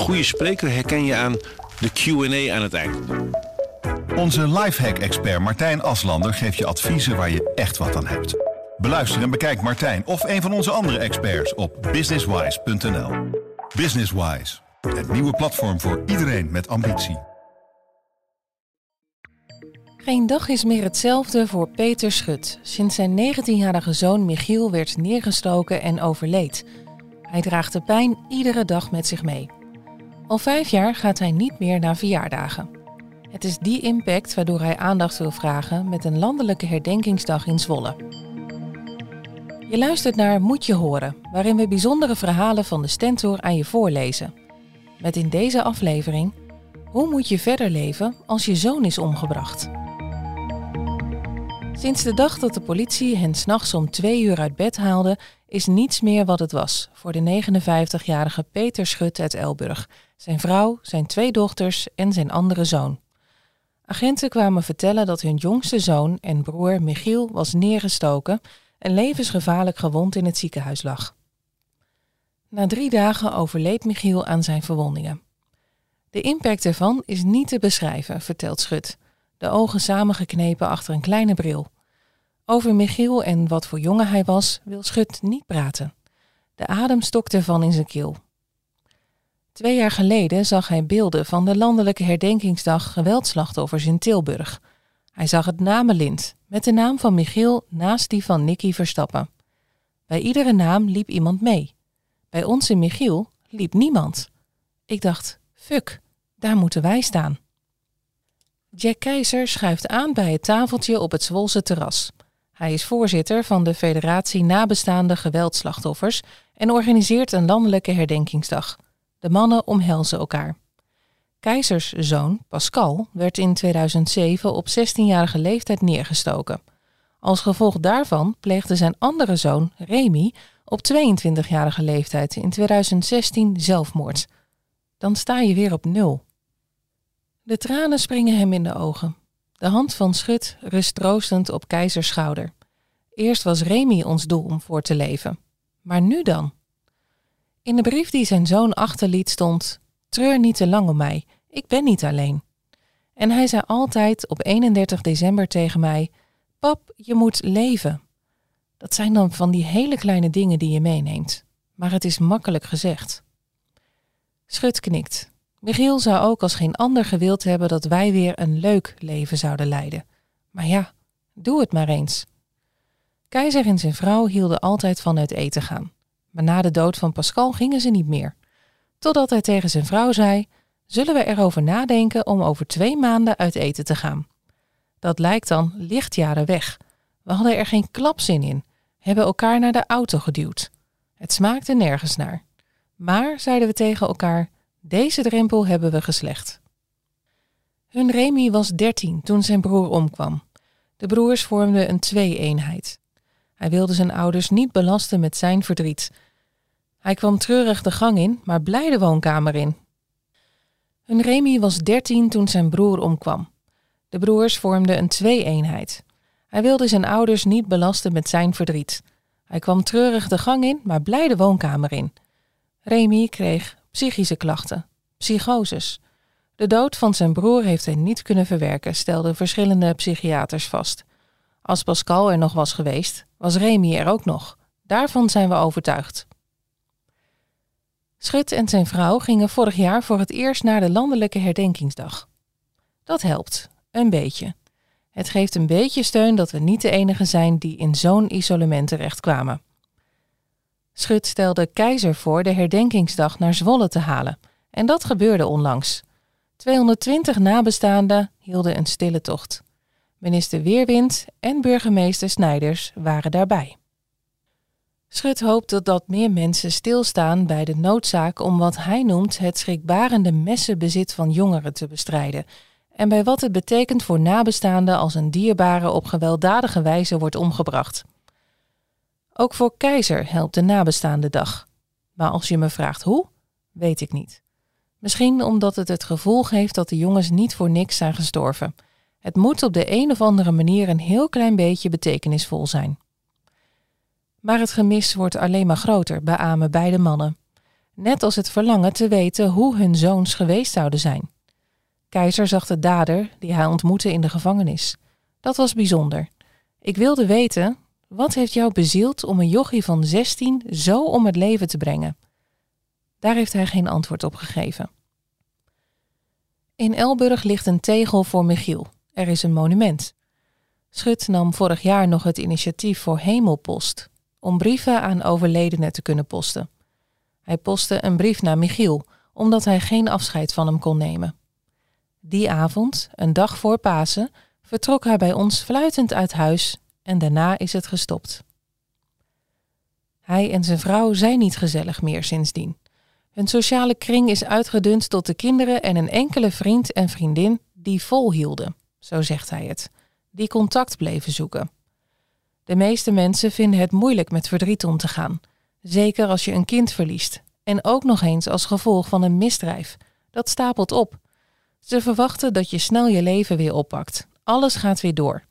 goede spreker herken je aan de Q&A aan het eind. Onze lifehack-expert Martijn Aslander geeft je adviezen waar je echt wat aan hebt. Beluister en bekijk Martijn of een van onze andere experts op businesswise.nl. Businesswise, het nieuwe platform voor iedereen met ambitie. Geen dag is meer hetzelfde voor Peter Schut sinds zijn 19-jarige zoon Michiel werd neergestoken en overleed. Hij draagt de pijn iedere dag met zich mee. Al vijf jaar gaat hij niet meer naar verjaardagen. Het is die impact waardoor hij aandacht wil vragen met een landelijke herdenkingsdag in Zwolle. Je luistert naar Moet je horen, waarin we bijzondere verhalen van de Stentor aan je voorlezen. Met in deze aflevering: Hoe moet je verder leven als je zoon is omgebracht? Sinds de dag dat de politie hen s'nachts om twee uur uit bed haalde, is niets meer wat het was voor de 59-jarige Peter Schut uit Elburg, zijn vrouw, zijn twee dochters en zijn andere zoon. Agenten kwamen vertellen dat hun jongste zoon en broer Michiel was neergestoken en levensgevaarlijk gewond in het ziekenhuis lag. Na drie dagen overleed Michiel aan zijn verwondingen. De impact ervan is niet te beschrijven, vertelt Schut, de ogen samengeknepen achter een kleine bril. Over Michiel en wat voor jongen hij was, wil Schut niet praten. De adem stokt ervan in zijn keel. Twee jaar geleden zag hij beelden van de landelijke herdenkingsdag geweldslachtoffers in Tilburg. Hij zag het namenlint met de naam van Michiel naast die van Nicky Verstappen. Bij iedere naam liep iemand mee. Bij onze Michiel liep niemand. Ik dacht, fuck, daar moeten wij staan. Jack Keizer schuift aan bij het tafeltje op het Zwolse terras. Hij is voorzitter van de Federatie Nabestaande Geweldslachtoffers en organiseert een landelijke herdenkingsdag. De mannen omhelzen elkaar. Keizers zoon, Pascal, werd in 2007 op 16-jarige leeftijd neergestoken. Als gevolg daarvan pleegde zijn andere zoon, Remy, op 22-jarige leeftijd in 2016 zelfmoord. Dan sta je weer op nul. De tranen springen hem in de ogen. De hand van Schut rust troostend op Keizers schouder. Eerst was Remy ons doel om voor te leven. Maar nu dan? In de brief die zijn zoon achterliet stond: Treur niet te lang om mij, ik ben niet alleen. En hij zei altijd op 31 december tegen mij: Pap, je moet leven. Dat zijn dan van die hele kleine dingen die je meeneemt. Maar het is makkelijk gezegd. Schut knikt. Michiel zou ook als geen ander gewild hebben dat wij weer een leuk leven zouden leiden. Maar ja, doe het maar eens. Keizer en zijn vrouw hielden altijd van uit eten gaan. Maar na de dood van Pascal gingen ze niet meer. Totdat hij tegen zijn vrouw zei: Zullen we erover nadenken om over twee maanden uit eten te gaan? Dat lijkt dan lichtjaren weg. We hadden er geen klapzin in, hebben elkaar naar de auto geduwd. Het smaakte nergens naar. Maar, zeiden we tegen elkaar, deze drempel hebben we geslecht. Hun Remy was dertien toen zijn broer omkwam. De broers vormden een twee-eenheid. Hij wilde zijn ouders niet belasten met zijn verdriet. Hij kwam treurig de gang in, maar blij de woonkamer in. Hun Remy was dertien toen zijn broer omkwam. De broers vormden een twee-eenheid. Hij wilde zijn ouders niet belasten met zijn verdriet. Hij kwam treurig de gang in, maar blij de woonkamer in. Remy kreeg psychische klachten, psychoses. De dood van zijn broer heeft hij niet kunnen verwerken, stelden verschillende psychiaters vast. Als Pascal er nog was geweest, was Remy er ook nog. Daarvan zijn we overtuigd. Schut en zijn vrouw gingen vorig jaar voor het eerst naar de landelijke herdenkingsdag. Dat helpt, een beetje. Het geeft een beetje steun dat we niet de enige zijn die in zo'n isolement terechtkwamen. Schut stelde Keizer voor de herdenkingsdag naar Zwolle te halen. En dat gebeurde onlangs. 220 nabestaanden hielden een stille tocht. Minister Weerwind en burgemeester Snijders waren daarbij. Schut hoopt dat meer mensen stilstaan bij de noodzaak om wat hij noemt het schrikbarende messenbezit van jongeren te bestrijden en bij wat het betekent voor nabestaanden als een dierbare op gewelddadige wijze wordt omgebracht. Ook voor Keizer helpt de nabestaande dag. Maar als je me vraagt hoe, weet ik niet. Misschien omdat het het gevoel geeft dat de jongens niet voor niks zijn gestorven. Het moet op de een of andere manier een heel klein beetje betekenisvol zijn. Maar het gemis wordt alleen maar groter, beamen beide mannen. net als het verlangen te weten hoe hun zoons geweest zouden zijn. Keizer zag de dader die hij ontmoette in de gevangenis. Dat was bijzonder. Ik wilde weten, wat heeft jou bezield om een jochie van 16 zo om het leven te brengen? Daar heeft hij geen antwoord op gegeven. In Elburg ligt een tegel voor Michiel. Er is een monument. Schut nam vorig jaar nog het initiatief voor Hemelpost om brieven aan overledenen te kunnen posten. Hij postte een brief naar Michiel, omdat hij geen afscheid van hem kon nemen. Die avond, een dag voor Pasen, vertrok hij bij ons fluitend uit huis en daarna is het gestopt. Hij en zijn vrouw zijn niet gezellig meer sindsdien. Hun sociale kring is uitgedund tot de kinderen en een enkele vriend en vriendin die volhielden, zo zegt hij het, die contact bleven zoeken. De meeste mensen vinden het moeilijk met verdriet om te gaan, zeker als je een kind verliest en ook nog eens als gevolg van een misdrijf. Dat stapelt op. Ze verwachten dat je snel je leven weer oppakt. Alles gaat weer door.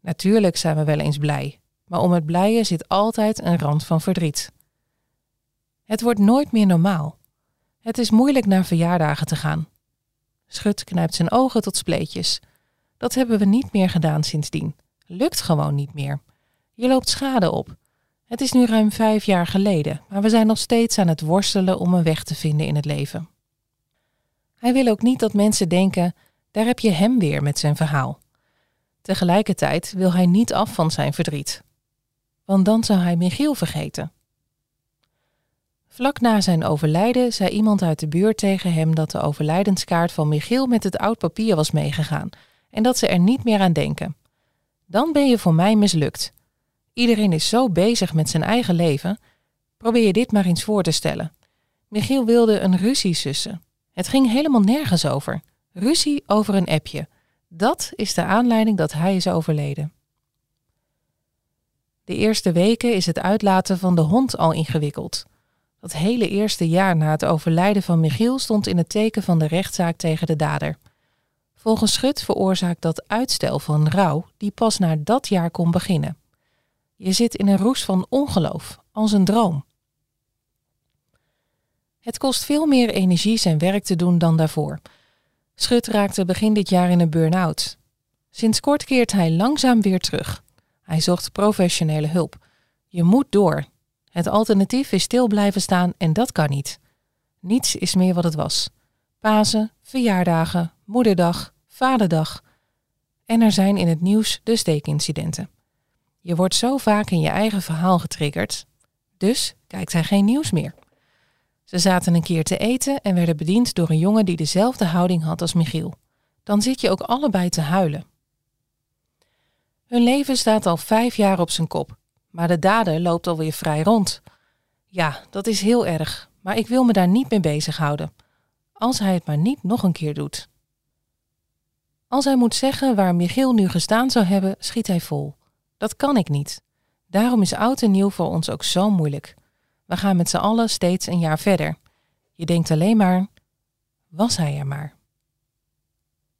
Natuurlijk zijn we wel eens blij, maar om het blijen zit altijd een rand van verdriet. Het wordt nooit meer normaal. Het is moeilijk naar verjaardagen te gaan. Schut knijpt zijn ogen tot spleetjes. Dat hebben we niet meer gedaan sindsdien. Lukt gewoon niet meer. Je loopt schade op. Het is nu ruim vijf jaar geleden, maar we zijn nog steeds aan het worstelen om een weg te vinden in het leven. Hij wil ook niet dat mensen denken: daar heb je hem weer met zijn verhaal. Tegelijkertijd wil hij niet af van zijn verdriet. Want dan zou hij Michiel vergeten. Vlak na zijn overlijden zei iemand uit de buurt tegen hem dat de overlijdenskaart van Michiel met het oud papier was meegegaan en dat ze er niet meer aan denken. Dan ben je voor mij mislukt. Iedereen is zo bezig met zijn eigen leven. Probeer je dit maar eens voor te stellen. Michiel wilde een ruzie sussen. Het ging helemaal nergens over. Ruzie over een appje. Dat is de aanleiding dat hij is overleden. De eerste weken is het uitlaten van de hond al ingewikkeld. Dat hele eerste jaar na het overlijden van Michiel stond in het teken van de rechtszaak tegen de dader. Volgens Schut veroorzaakt dat uitstel van rouw die pas na dat jaar kon beginnen. Je zit in een roes van ongeloof, als een droom. Het kost veel meer energie zijn werk te doen dan daarvoor. Schut raakte begin dit jaar in een burn-out. Sinds kort keert hij langzaam weer terug. Hij zocht professionele hulp. Je moet door. Het alternatief is stil blijven staan en dat kan niet. Niets is meer wat het was. Pasen, verjaardagen, moederdag, vaderdag. En er zijn in het nieuws de steekincidenten. Je wordt zo vaak in je eigen verhaal getriggerd, dus kijkt hij geen nieuws meer. Ze zaten een keer te eten en werden bediend door een jongen die dezelfde houding had als Michiel. Dan zit je ook allebei te huilen. Hun leven staat al vijf jaar op zijn kop, maar de dader loopt alweer vrij rond. Ja, dat is heel erg, maar ik wil me daar niet mee bezighouden. Als hij het maar niet nog een keer doet. Als hij moet zeggen waar Michiel nu gestaan zou hebben, schiet hij vol. Dat kan ik niet. Daarom is oud en nieuw voor ons ook zo moeilijk. We gaan met z'n allen steeds een jaar verder. Je denkt alleen maar, was hij er maar.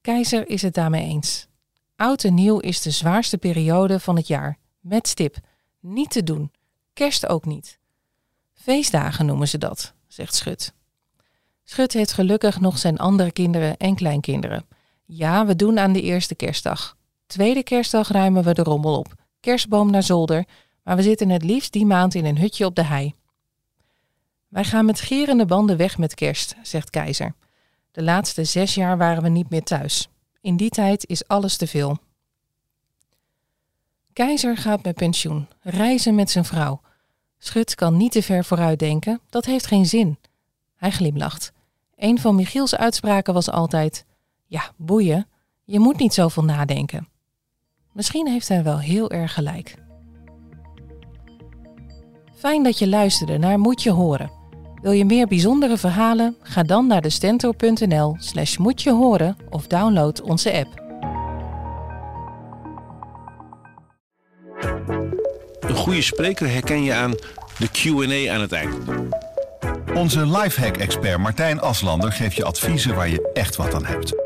Keizer is het daarmee eens. Oud en nieuw is de zwaarste periode van het jaar, met stip. Niet te doen. Kerst ook niet. Feestdagen noemen ze dat, zegt Schut. Schut heeft gelukkig nog zijn andere kinderen en kleinkinderen. Ja, we doen aan de eerste kerstdag. Tweede kerstdag ruimen we de rommel op kerstboom naar zolder, maar we zitten het liefst die maand in een hutje op de hei. Wij gaan met gierende banden weg met kerst, zegt Keizer. De laatste zes jaar waren we niet meer thuis. In die tijd is alles te veel. Keizer gaat met pensioen, reizen met zijn vrouw. Schut kan niet te ver vooruit denken, dat heeft geen zin. Hij glimlacht. Een van Michiels uitspraken was altijd: Ja, boeien, je moet niet zoveel nadenken. Misschien heeft hij wel heel erg gelijk. Fijn dat je luisterde naar Moet je horen. Wil je meer bijzondere verhalen? Ga dan naar de stentor.nl slash moet je horen of download onze app. Een goede spreker herken je aan de Q&A aan het eind. Onze lifehack-expert Martijn Aslander geeft je adviezen waar je echt wat aan hebt.